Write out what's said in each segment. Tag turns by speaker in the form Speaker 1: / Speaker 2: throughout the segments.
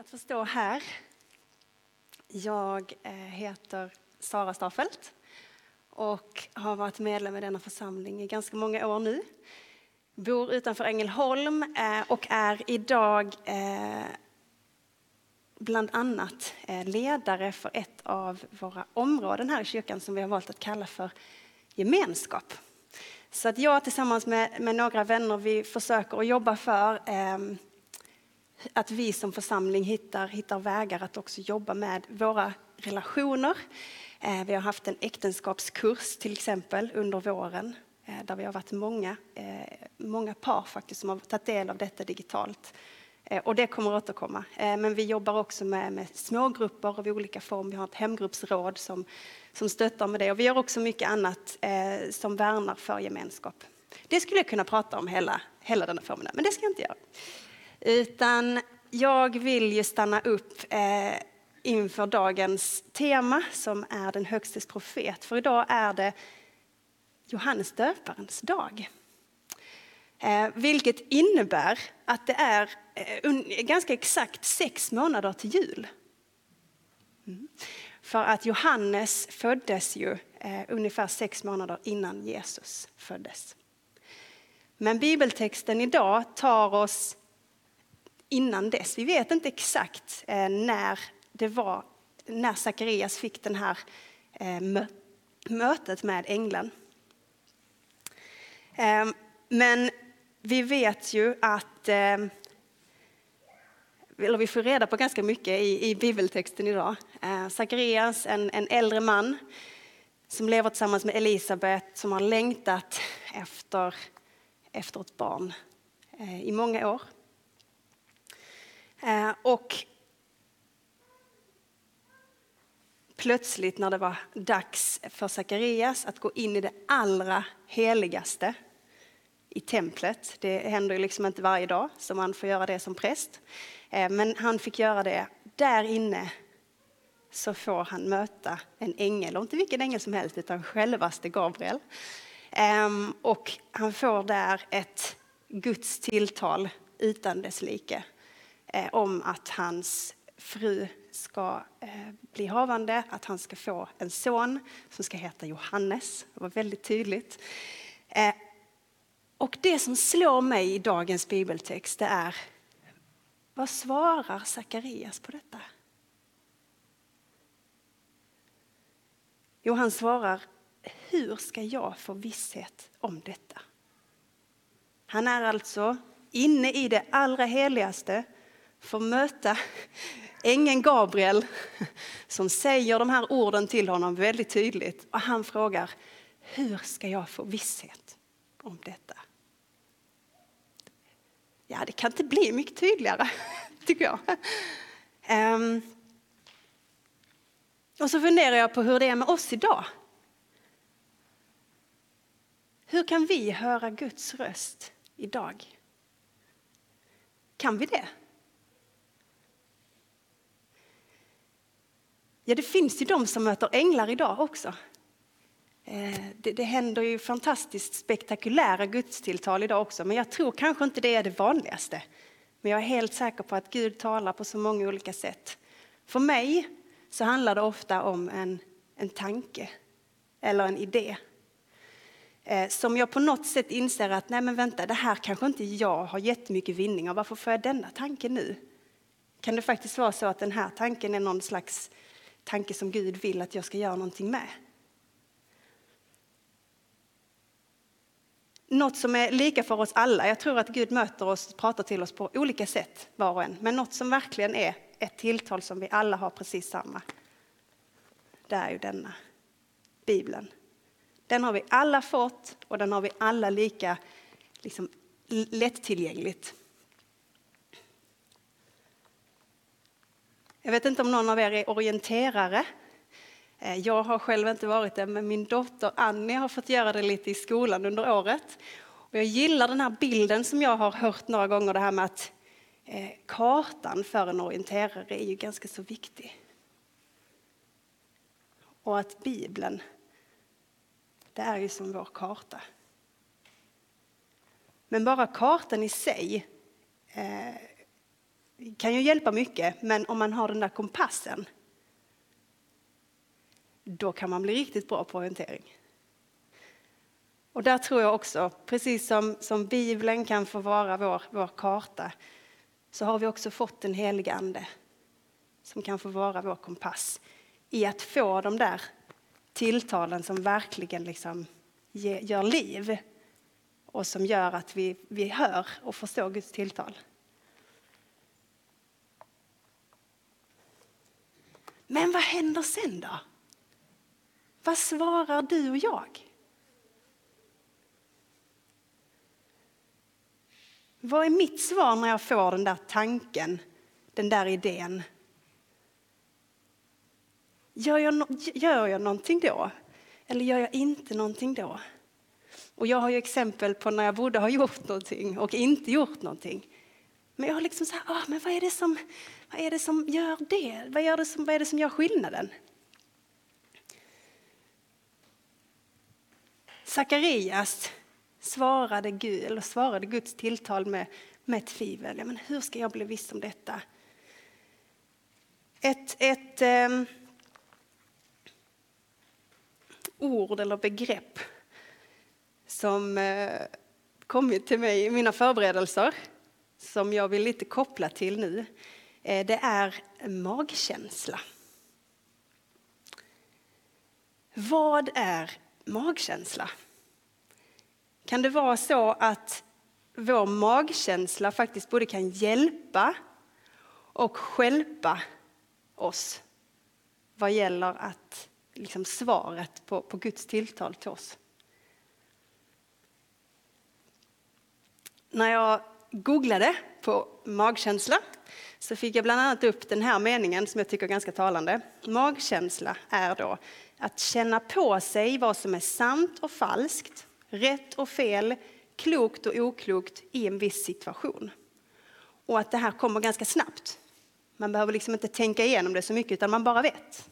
Speaker 1: att få stå här. Jag eh, heter Sara Staffelt och har varit medlem i denna församling i ganska många år nu. Bor utanför Ängelholm eh, och är idag eh, bland annat ledare för ett av våra områden här i kyrkan som vi har valt att kalla för gemenskap. Så att jag tillsammans med, med några vänner vi försöker att jobba för eh, att vi som församling hittar, hittar vägar att också jobba med våra relationer. Eh, vi har haft en äktenskapskurs till exempel under våren eh, där vi har varit många, eh, många par faktiskt som har tagit del av detta digitalt. Och det kommer att återkomma. Men vi jobbar också med, med smågrupper av olika form. Vi har ett hemgruppsråd som, som stöttar med det. Och vi gör också mycket annat som värnar för gemenskap. Det skulle jag kunna prata om hela, hela denna förmiddag, men det ska jag inte göra. Utan jag vill ju stanna upp eh, inför dagens tema som är den högstes profet. För idag är det Johannes döparens dag. Eh, vilket innebär att det är eh, ganska exakt sex månader till jul. Mm. För att Johannes föddes ju eh, ungefär sex månader innan Jesus föddes. Men bibeltexten idag tar oss innan dess. Vi vet inte exakt eh, när det var när Sakarias fick den här eh, mötet med ängeln. Eh, men vi vet ju att, eller vi får reda på ganska mycket i, i bibeltexten idag. Sakarias, en, en äldre man som lever tillsammans med Elisabet som har längtat efter, efter ett barn i många år. Eh, och plötsligt när det var dags för Sakarias att gå in i det allra heligaste i templet. Det händer ju liksom inte varje dag så man får göra det som präst. Eh, men han fick göra det. Där inne så får han möta en ängel, och inte vilken ängel som helst utan självaste Gabriel. Ehm, och han får där ett Guds tilltal utan dess like Eh, om att hans fru ska eh, bli havande, att han ska få en son som ska heta Johannes. Det var väldigt tydligt. Eh, och det som slår mig i dagens bibeltext det är, vad svarar Sakarias på detta? Jo, han svarar, hur ska jag få visshet om detta? Han är alltså inne i det allra heligaste, får möta ängeln Gabriel som säger de här orden till honom väldigt tydligt. Och han frågar, hur ska jag få visshet om detta? Ja, det kan inte bli mycket tydligare, tycker jag. Um, och så funderar jag på hur det är med oss idag. Hur kan vi höra Guds röst idag? Kan vi det? Ja, det finns ju de som möter änglar idag också. Eh, det, det händer ju fantastiskt spektakulära gudstilltal idag också, men jag tror kanske inte det är det vanligaste. Men jag är helt säker på att Gud talar på så många olika sätt. För mig så handlar det ofta om en, en tanke eller en idé. Eh, som jag på något sätt inser att, nej men vänta, det här kanske inte jag har jättemycket vinning av. Varför får jag denna tanke nu? Kan det faktiskt vara så att den här tanken är någon slags tanke som Gud vill att jag ska göra någonting med? något som är lika för oss alla. Jag tror att Gud möter oss och pratar till oss på olika sätt var och en. Men något som verkligen är ett tilltal som vi alla har precis samma. Det är ju denna, Bibeln. Den har vi alla fått och den har vi alla lika liksom, lättillgängligt. Jag vet inte om någon av er är orienterare. Eh, jag har själv inte varit det, men min dotter Annie har fått göra det lite i skolan under året. Och jag gillar den här bilden som jag har hört några gånger, det här med att eh, kartan för en orienterare är ju ganska så viktig. Och att Bibeln, det är ju som vår karta. Men bara kartan i sig eh, kan ju hjälpa mycket, men om man har den där kompassen då kan man bli riktigt bra på orientering. Och där tror jag också, precis som, som Bibeln kan få vara vår, vår karta, så har vi också fått en helig ande som kan få vara vår kompass i att få de där tilltalen som verkligen liksom ge, gör liv och som gör att vi, vi hör och förstår Guds tilltal. Men vad händer sen då? Vad svarar du och jag? Vad är mitt svar när jag får den där tanken, den där idén? Gör jag, no gör jag någonting då? Eller gör jag inte någonting då? Och jag har ju exempel på när jag borde ha gjort någonting och inte gjort någonting. Men jag har liksom så här, ah, men vad är, det som, vad är det som gör det? Vad, gör det som, vad är det som gör skillnaden? Sakarias svarade, Gud, eller svarade Guds tilltal med, med tvivel. Ja, men hur ska jag bli viss om detta? Ett, ett eh, ord eller begrepp som eh, kommit till mig i mina förberedelser, som jag vill lite koppla till nu, eh, det är magkänsla. Vad är magkänsla? Kan det vara så att vår magkänsla faktiskt både kan hjälpa och skälpa oss vad gäller att, liksom svaret på, på Guds tilltal till oss? När jag googlade på magkänsla så fick jag bland annat upp den här meningen som jag tycker är ganska talande. Magkänsla är då att känna på sig vad som är sant och falskt, rätt och fel, klokt och oklokt i en viss situation. Och att det här kommer ganska snabbt. Man behöver liksom inte tänka igenom det så mycket utan man bara vet.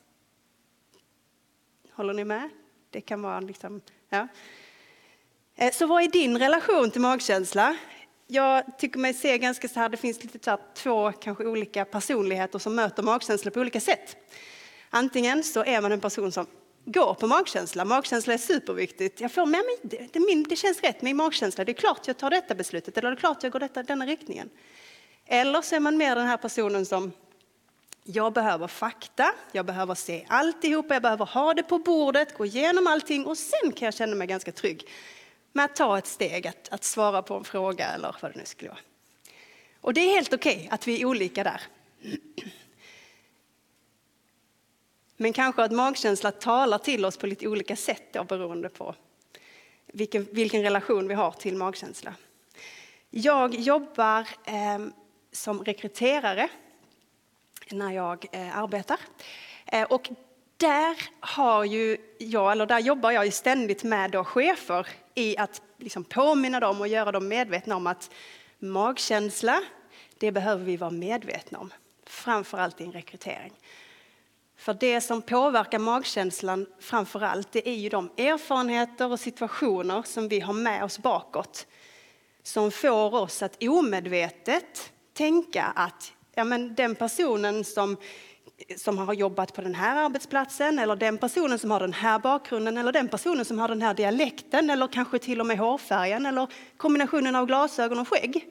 Speaker 1: Håller ni med? Det kan vara liksom, ja. Eh, så vad är din relation till magkänsla? Jag tycker mig se ganska så här, det finns lite så här, två kanske olika personligheter som möter magkänsla på olika sätt. Antingen så är man en person som går på magkänsla. Magkänsla är superviktigt. Jag får med mig, det, det, min, det känns rätt, min magkänsla. Det är klart jag tar detta beslutet eller det är klart jag går detta, denna riktningen. Eller så är man mer den här personen som jag behöver fakta, jag behöver se alltihopa, jag behöver ha det på bordet, gå igenom allting och sen kan jag känna mig ganska trygg med att ta ett steg, att, att svara på en fråga eller vad det nu skulle vara. Och det är helt okej okay att vi är olika där. Men kanske att magkänsla talar till oss på lite olika sätt då, beroende på vilken, vilken relation vi har till magkänsla. Jag jobbar eh, som rekryterare när jag eh, arbetar. Eh, och där, har ju jag, eller där jobbar jag ju ständigt med då chefer i att liksom påminna dem och göra dem medvetna om att magkänsla, det behöver vi vara medvetna om. Framförallt i en rekrytering. För det som påverkar magkänslan framför allt, det är ju de erfarenheter och situationer som vi har med oss bakåt. Som får oss att omedvetet tänka att ja, men den personen som, som har jobbat på den här arbetsplatsen eller den personen som har den här bakgrunden eller den personen som har den här dialekten eller kanske till och med hårfärgen eller kombinationen av glasögon och skägg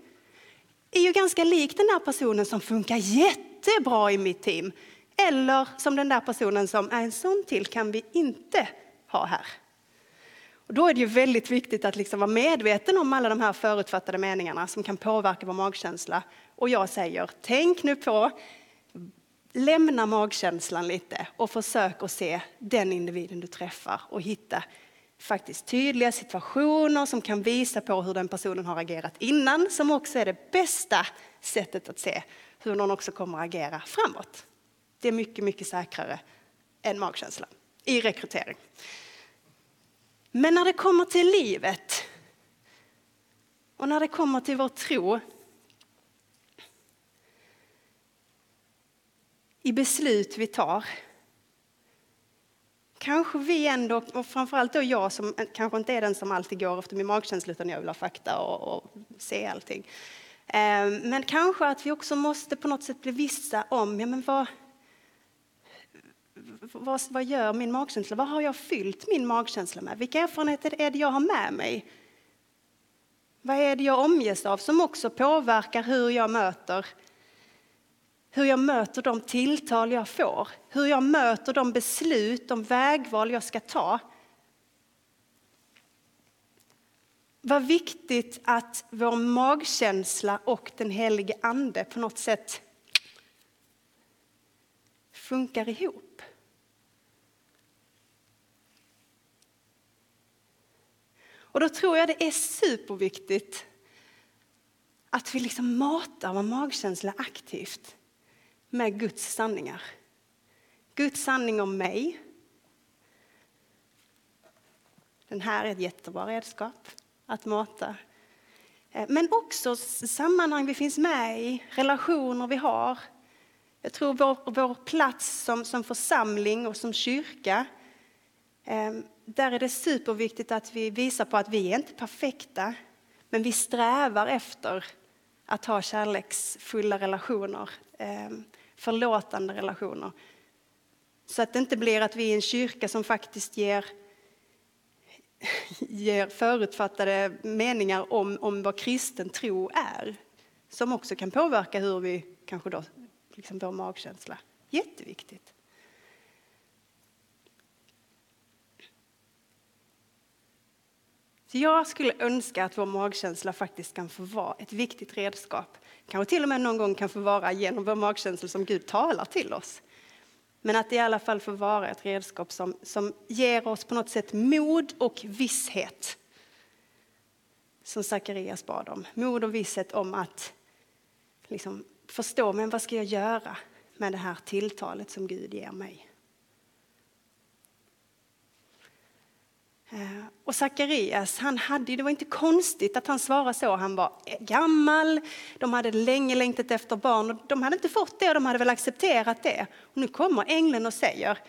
Speaker 1: är ju ganska lik den där personen som funkar jättebra i mitt team eller som den där personen som, är en sån till kan vi inte ha här. Och då är det ju väldigt viktigt att liksom vara medveten om alla de här förutfattade meningarna som kan påverka vår magkänsla. Och jag säger, tänk nu på, lämna magkänslan lite och försök att se den individen du träffar och hitta faktiskt tydliga situationer som kan visa på hur den personen har agerat innan, som också är det bästa sättet att se hur någon också kommer att agera framåt. Det är mycket, mycket säkrare än magkänslan i rekrytering. Men när det kommer till livet och när det kommer till vår tro i beslut vi tar kanske vi ändå, och framförallt då jag som kanske inte är den som alltid går efter min magkänsla utan jag vill ha fakta och, och se allting. Ehm, men kanske att vi också måste på något sätt bli vissa om, ja men vad, vad, vad gör min magkänsla? Vad har jag fyllt min magkänsla med? Vilka erfarenheter är det jag har med mig? Vad är det jag omges av som också påverkar hur jag möter hur jag möter de tilltal jag får, hur jag möter de beslut, de vägval jag ska ta. Vad viktigt att vår magkänsla och den helige ande på något sätt funkar ihop. Och då tror jag det är superviktigt att vi liksom matar vår magkänsla aktivt med Guds sanningar. Guds sanning om mig. Den här är ett jättebra redskap att mata. Eh, men också sammanhang vi finns med i, relationer vi har. Jag tror vår, vår plats som, som församling och som kyrka, eh, där är det superviktigt att vi visar på att vi är inte perfekta, men vi strävar efter att ha kärleksfulla relationer Ehm, förlåtande relationer. Så att det inte blir att vi är en kyrka som faktiskt ger, ger förutfattade meningar om, om vad kristen tro är. Som också kan påverka hur vi kanske då, liksom vår magkänsla. Jätteviktigt. Så jag skulle önska att vår magkänsla faktiskt kan få vara ett viktigt redskap kanske till och med någon gång kan få vara genom vår magkänsla som Gud talar till oss. Men att det i alla fall får vara ett redskap som, som ger oss på något sätt mod och visshet. Som Sakarias bad om. Mod och visshet om att liksom förstå, men vad ska jag göra med det här tilltalet som Gud ger mig? Eh, Eh, och Sakarias, han hade, det var inte konstigt att han svarade så. Han var gammal, de hade länge längtat efter barn och de hade inte fått det och de hade väl accepterat det. Och nu kommer ängeln och säger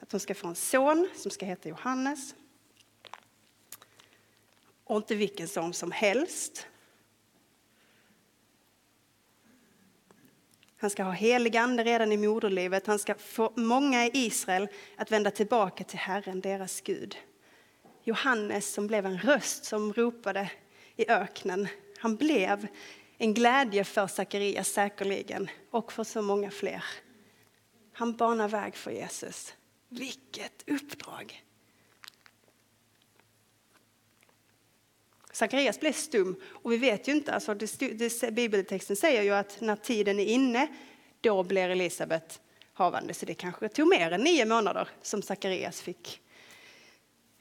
Speaker 1: att de ska få en son som ska heta Johannes. Och inte vilken son som helst. Han ska ha helig ande redan i moderlivet. Han ska få många i Israel att vända tillbaka till Herren, deras Gud. Johannes som blev en röst som ropade i öknen. Han blev en glädje för Sakarias säkerligen och för så många fler. Han banar väg för Jesus. Vilket uppdrag! Sakarias blev stum och vi vet ju inte, alltså det, det, bibeltexten säger ju att när tiden är inne, då blir Elisabet havande. Så det kanske tog mer än nio månader som Sakarias fick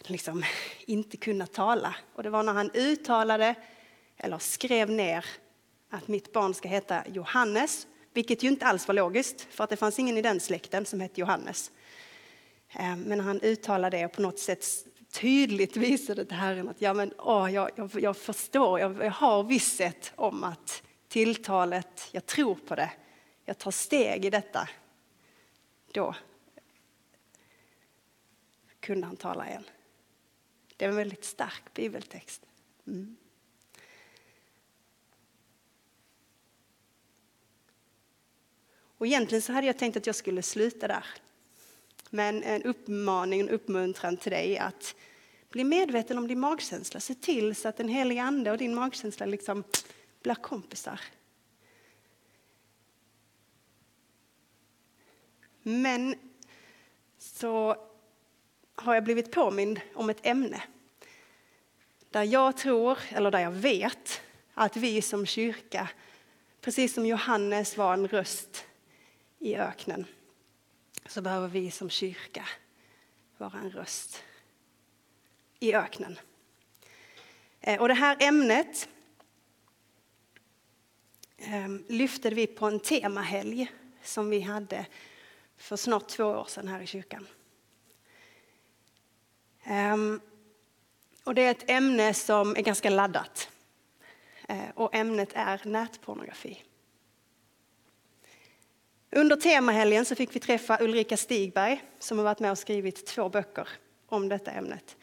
Speaker 1: liksom inte kunna tala. Och det var när han uttalade, eller skrev ner, att mitt barn ska heta Johannes, vilket ju inte alls var logiskt, för att det fanns ingen i den släkten som hette Johannes. Ehm, men han uttalade det och på något sätt tydligt visade till Herren att ja, men, åh, jag, jag, jag förstår, jag, jag har visshet om att tilltalet, jag tror på det, jag tar steg i detta. Då kunde han tala igen. Det är en väldigt stark bibeltext. Mm. Och egentligen så hade jag tänkt att jag skulle sluta där. Men en uppmaning, en uppmuntran till dig att bli medveten om din magkänsla. Se till så att den heliga ande och din magkänsla liksom blir kompisar. Men så har jag blivit påmind om ett ämne där jag tror, eller där jag vet, att vi som kyrka, precis som Johannes var en röst i öknen, så behöver vi som kyrka vara en röst i öknen. Eh, och det här ämnet ehm, lyfte vi på en temahelg som vi hade för snart två år sedan här i kyrkan. Ehm, och det är ett ämne som är ganska laddat. Eh, och ämnet är nätpornografi. Under temahelgen så fick vi träffa Ulrika Stigberg som har varit med och skrivit två böcker om detta ämnet.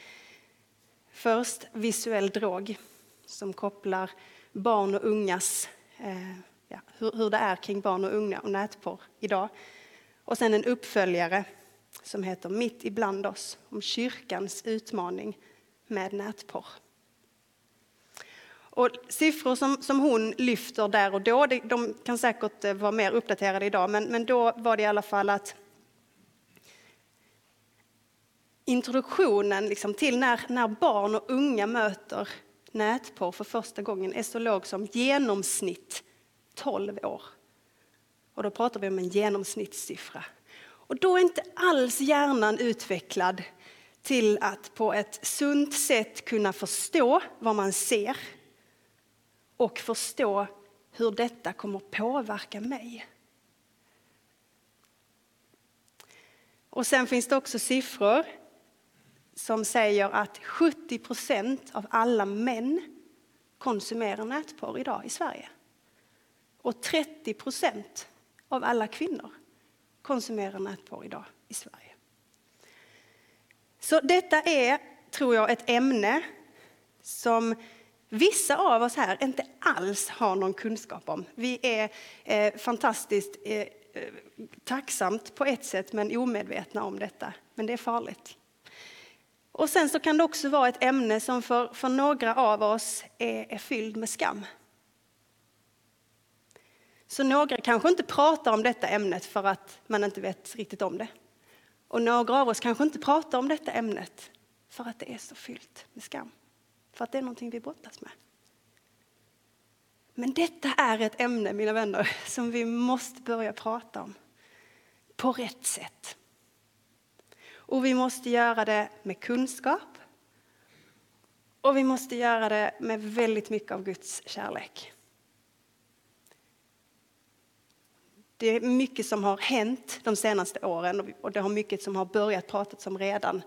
Speaker 1: Först Visuell drog som kopplar barn och ungas, eh, ja, hur, hur det är kring barn och unga och nätporr idag. Och sen en uppföljare som heter Mitt ibland oss om kyrkans utmaning med nätporr. Och siffror som, som hon lyfter där och då, de kan säkert eh, vara mer uppdaterade idag, men, men då var det i alla fall att introduktionen liksom till när, när barn och unga möter nätporr för första gången är så låg som genomsnitt 12 år. Och då pratar vi om en genomsnittssiffra. Och då är inte alls hjärnan utvecklad till att på ett sunt sätt kunna förstå vad man ser och förstå hur detta kommer påverka mig. Och sen finns det också siffror som säger att 70 procent av alla män konsumerar nätporr idag i Sverige. Och 30 procent av alla kvinnor konsumerar nätporr idag i Sverige. Så detta är, tror jag, ett ämne som vissa av oss här inte alls har någon kunskap om. Vi är eh, fantastiskt eh, eh tacksamt på ett sätt, men omedvetna om detta. Men det är farligt. Och sen så kan det också vara ett ämne som för, för några av oss är, är fylld med skam. Så några kanske inte pratar om detta ämnet för att man inte vet riktigt om det. Och några av oss kanske inte pratar om detta ämnet för att det är så fyllt med skam. För att det är någonting vi brottas med. Men detta är ett ämne, mina vänner, som vi måste börja prata om på rätt sätt. Och vi måste göra det med kunskap. Och vi måste göra det med väldigt mycket av Guds kärlek. Det är mycket som har hänt de senaste åren och det har mycket som har börjat pratas om redan.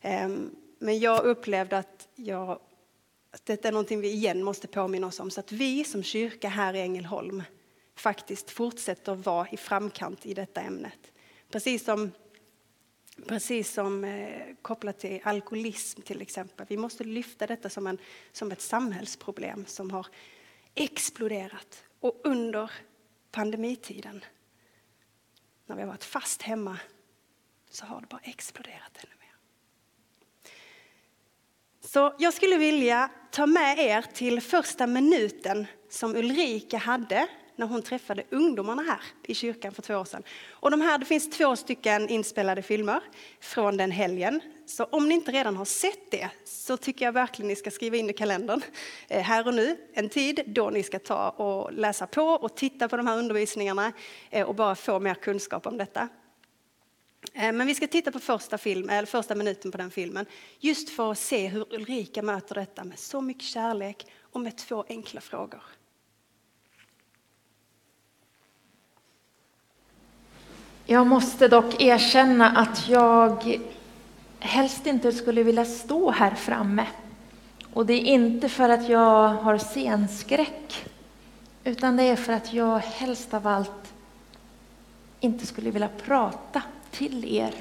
Speaker 1: Ehm, men jag upplevde att, jag, att detta är någonting vi igen måste påminna oss om så att vi som kyrka här i Ängelholm faktiskt fortsätter vara i framkant i detta ämnet. Precis som, precis som eh, kopplat till alkoholism till exempel. Vi måste lyfta detta som, en, som ett samhällsproblem som har exploderat. Och under pandemitiden, när vi har varit fast hemma, så har det bara exploderat ännu mer. Så jag skulle vilja ta med er till första minuten som Ulrika hade när hon träffade ungdomarna här i kyrkan för två år sedan. Och de här, det finns två stycken inspelade filmer från den helgen. Så om ni inte redan har sett det så tycker jag verkligen ni ska skriva in i kalendern eh, här och nu, en tid då ni ska ta och läsa på och titta på de här undervisningarna eh, och bara få mer kunskap om detta. Eh, men vi ska titta på första, film, eller första minuten på den filmen just för att se hur Ulrika möter detta med så mycket kärlek och med två enkla frågor.
Speaker 2: Jag måste dock erkänna att jag helst inte skulle vilja stå här framme. Och det är inte för att jag har scenskräck, utan det är för att jag helst av allt inte skulle vilja prata till er,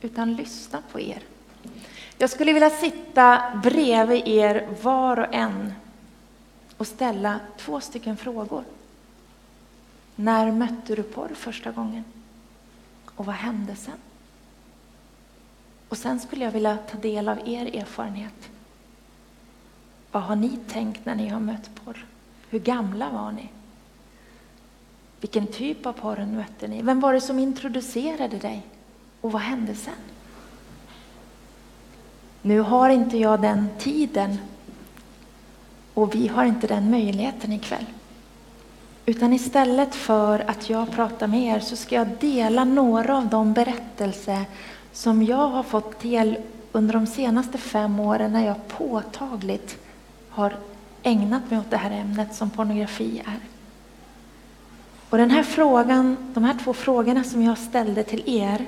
Speaker 2: utan lyssna på er. Jag skulle vilja sitta bredvid er var och en och ställa två stycken frågor. När mötte du porr första gången? Och vad hände sen? Och sen skulle jag vilja ta del av er erfarenhet. Vad har ni tänkt när ni har mött porr? Hur gamla var ni? Vilken typ av porr mötte ni? Vem var det som introducerade dig? Och vad hände sen? Nu har inte jag den tiden och vi har inte den möjligheten ikväll. Utan istället för att jag pratar med er så ska jag dela några av de berättelser som jag har fått del under de senaste fem åren när jag påtagligt har ägnat mig åt det här ämnet som pornografi är. Och den här frågan, de här två frågorna som jag ställde till er,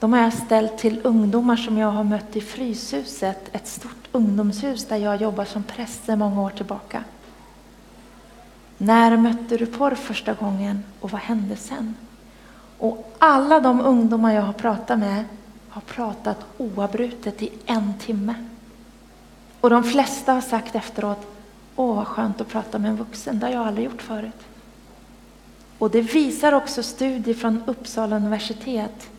Speaker 2: de har jag ställt till ungdomar som jag har mött i Fryshuset, ett stort ungdomshus där jag jobbar som präst sedan många år tillbaka. När mötte du porr första gången och vad hände sen? Och alla de ungdomar jag har pratat med har pratat oavbrutet i en timme. Och de flesta har sagt efteråt, åh vad skönt att prata med en vuxen, det har jag aldrig gjort förut. Och det visar också studier från Uppsala universitet.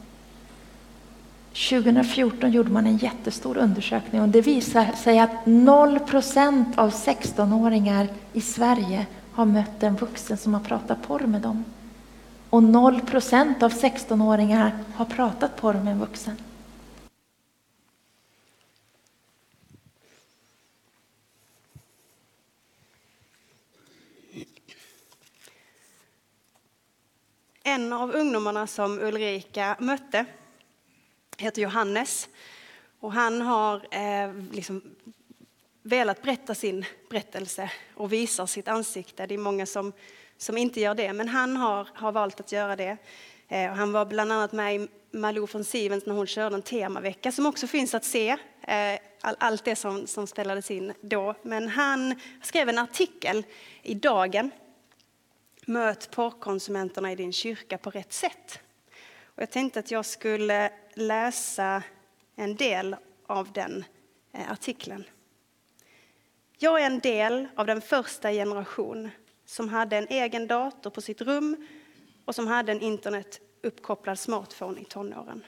Speaker 2: 2014 gjorde man en jättestor undersökning och det visar sig att 0 procent av 16-åringar i Sverige har mött en vuxen som har pratat porr med dem. Och 0 procent av 16-åringar har pratat porr med en vuxen.
Speaker 1: En av ungdomarna som Ulrika mötte heter Johannes. Och han har eh, liksom velat berätta sin berättelse och visar sitt ansikte. Det är många som, som inte gör det, men han har, har valt att göra det. Eh, han var bland annat med i Malou von Sivens när hon körde en temavecka som också finns att se. Eh, all, allt det som, som spelades in då. Men han skrev en artikel i Dagen. Möt porrkonsumenterna i din kyrka på rätt sätt. Och jag tänkte att jag skulle läsa en del av den eh, artikeln. Jag är en del av den första generation som hade en egen dator på sitt rum och som hade en internetuppkopplad smartphone i tonåren.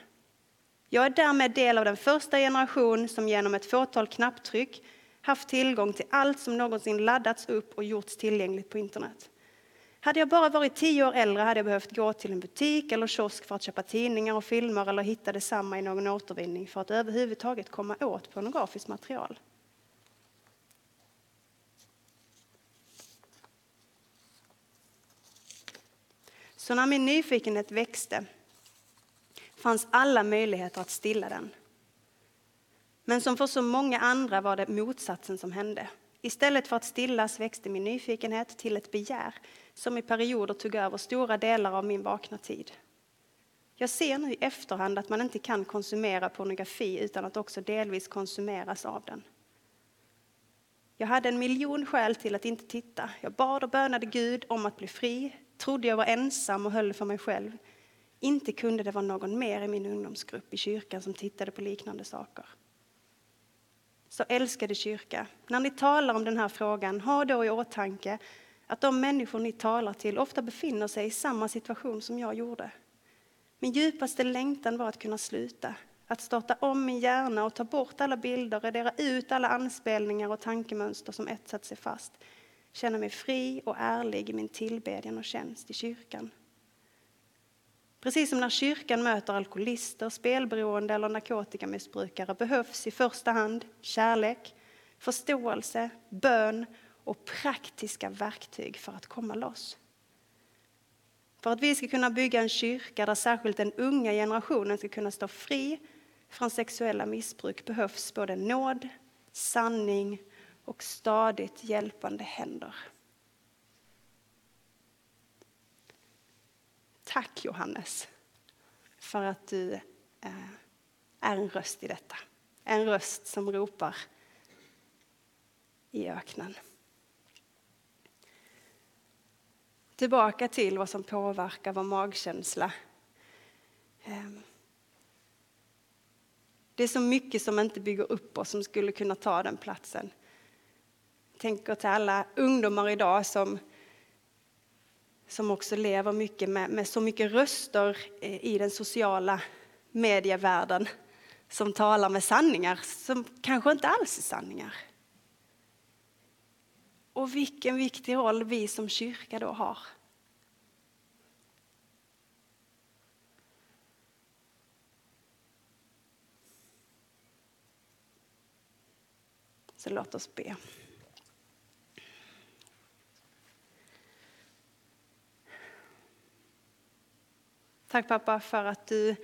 Speaker 1: Jag är därmed del av den första generation som genom ett fåtal knapptryck haft tillgång till allt som någonsin laddats upp och gjorts tillgängligt på internet. Hade jag bara varit tio år äldre hade jag behövt gå till en butik eller kiosk för att köpa tidningar och filmer eller hitta detsamma i någon återvinning för att överhuvudtaget komma åt pornografiskt material. Så när min nyfikenhet växte fanns alla möjligheter att stilla den. Men som för så många andra var det motsatsen som hände. Istället för att stillas växte min nyfikenhet till ett begär som i perioder tog över stora delar av min vakna tid. Jag ser nu i efterhand att man inte kan konsumera pornografi utan att också delvis konsumeras av den. Jag hade en miljon skäl till att inte titta. Jag bad och bönade Gud om att bli fri, trodde jag var ensam och höll för mig själv. Inte kunde det vara någon mer i min ungdomsgrupp i kyrkan som tittade på liknande saker. Så älskade kyrka, när ni talar om den här frågan, ha då i åtanke att de människor ni talar till ofta befinner sig i samma situation som jag gjorde. Min djupaste längtan var att kunna sluta, att starta om min hjärna och ta bort alla bilder, radera ut alla anspelningar och tankemönster som etsat sig fast. Känna mig fri och ärlig i min tillbedjan och tjänst i kyrkan. Precis som när kyrkan möter alkoholister, spelberoende eller narkotikamissbrukare behövs i första hand kärlek, förståelse, bön och praktiska verktyg för att komma loss. För att vi ska kunna bygga en kyrka där särskilt den unga generationen ska kunna stå fri från sexuella missbruk behövs både nåd, sanning och stadigt hjälpande händer. Tack Johannes för att du eh, är en röst i detta. En röst som ropar i öknen. Tillbaka till vad som påverkar vår magkänsla. Ehm, det är så mycket som inte bygger upp oss som skulle kunna ta den platsen. Jag tänker till alla ungdomar idag som, som också lever mycket med, med så mycket röster eh, i den sociala medievärlden som talar med sanningar som kanske inte alls är sanningar. Och vilken viktig roll vi som kyrka då har. Så låt oss be. Tack pappa för att du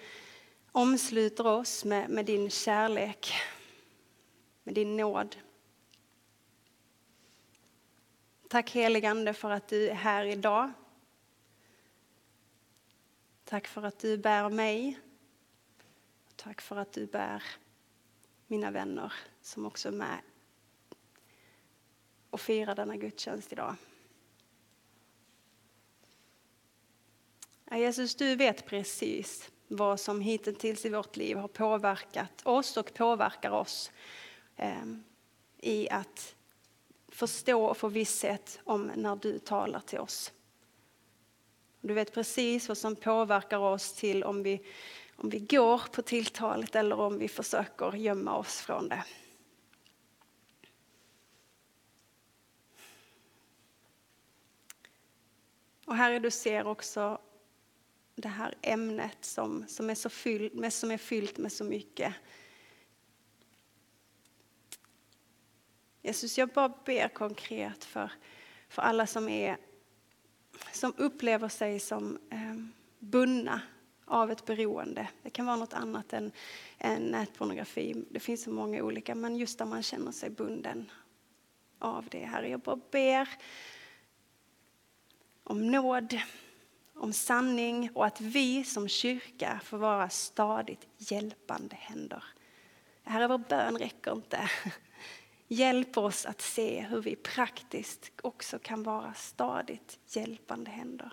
Speaker 1: omsluter oss med, med din kärlek, med din nåd. Tack heligande för att du är här idag. Tack för att du bär mig. Tack för att du bär mina vänner som också är med och firar denna gudstjänst idag. Jesus, du vet precis vad som hittills i vårt liv har påverkat oss och påverkar oss eh, i att förstå och få visshet om när du talar till oss. Du vet precis vad som påverkar oss till om vi, om vi går på tilltalet eller om vi försöker gömma oss från det. Och Herre, du ser också det här ämnet som, som, är, så fyllt med, som är fyllt med så mycket. Jesus, jag bara ber konkret för, för alla som, är, som upplever sig som eh, bundna av ett beroende. Det kan vara något annat än, än nätpornografi. Det finns så många olika, men just där man känner sig bunden av det. Herre, jag bara ber om nåd, om sanning och att vi som kyrka får vara stadigt hjälpande händer. Herre, vår bön räcker inte. Hjälp oss att se hur vi praktiskt också kan vara stadigt hjälpande händer.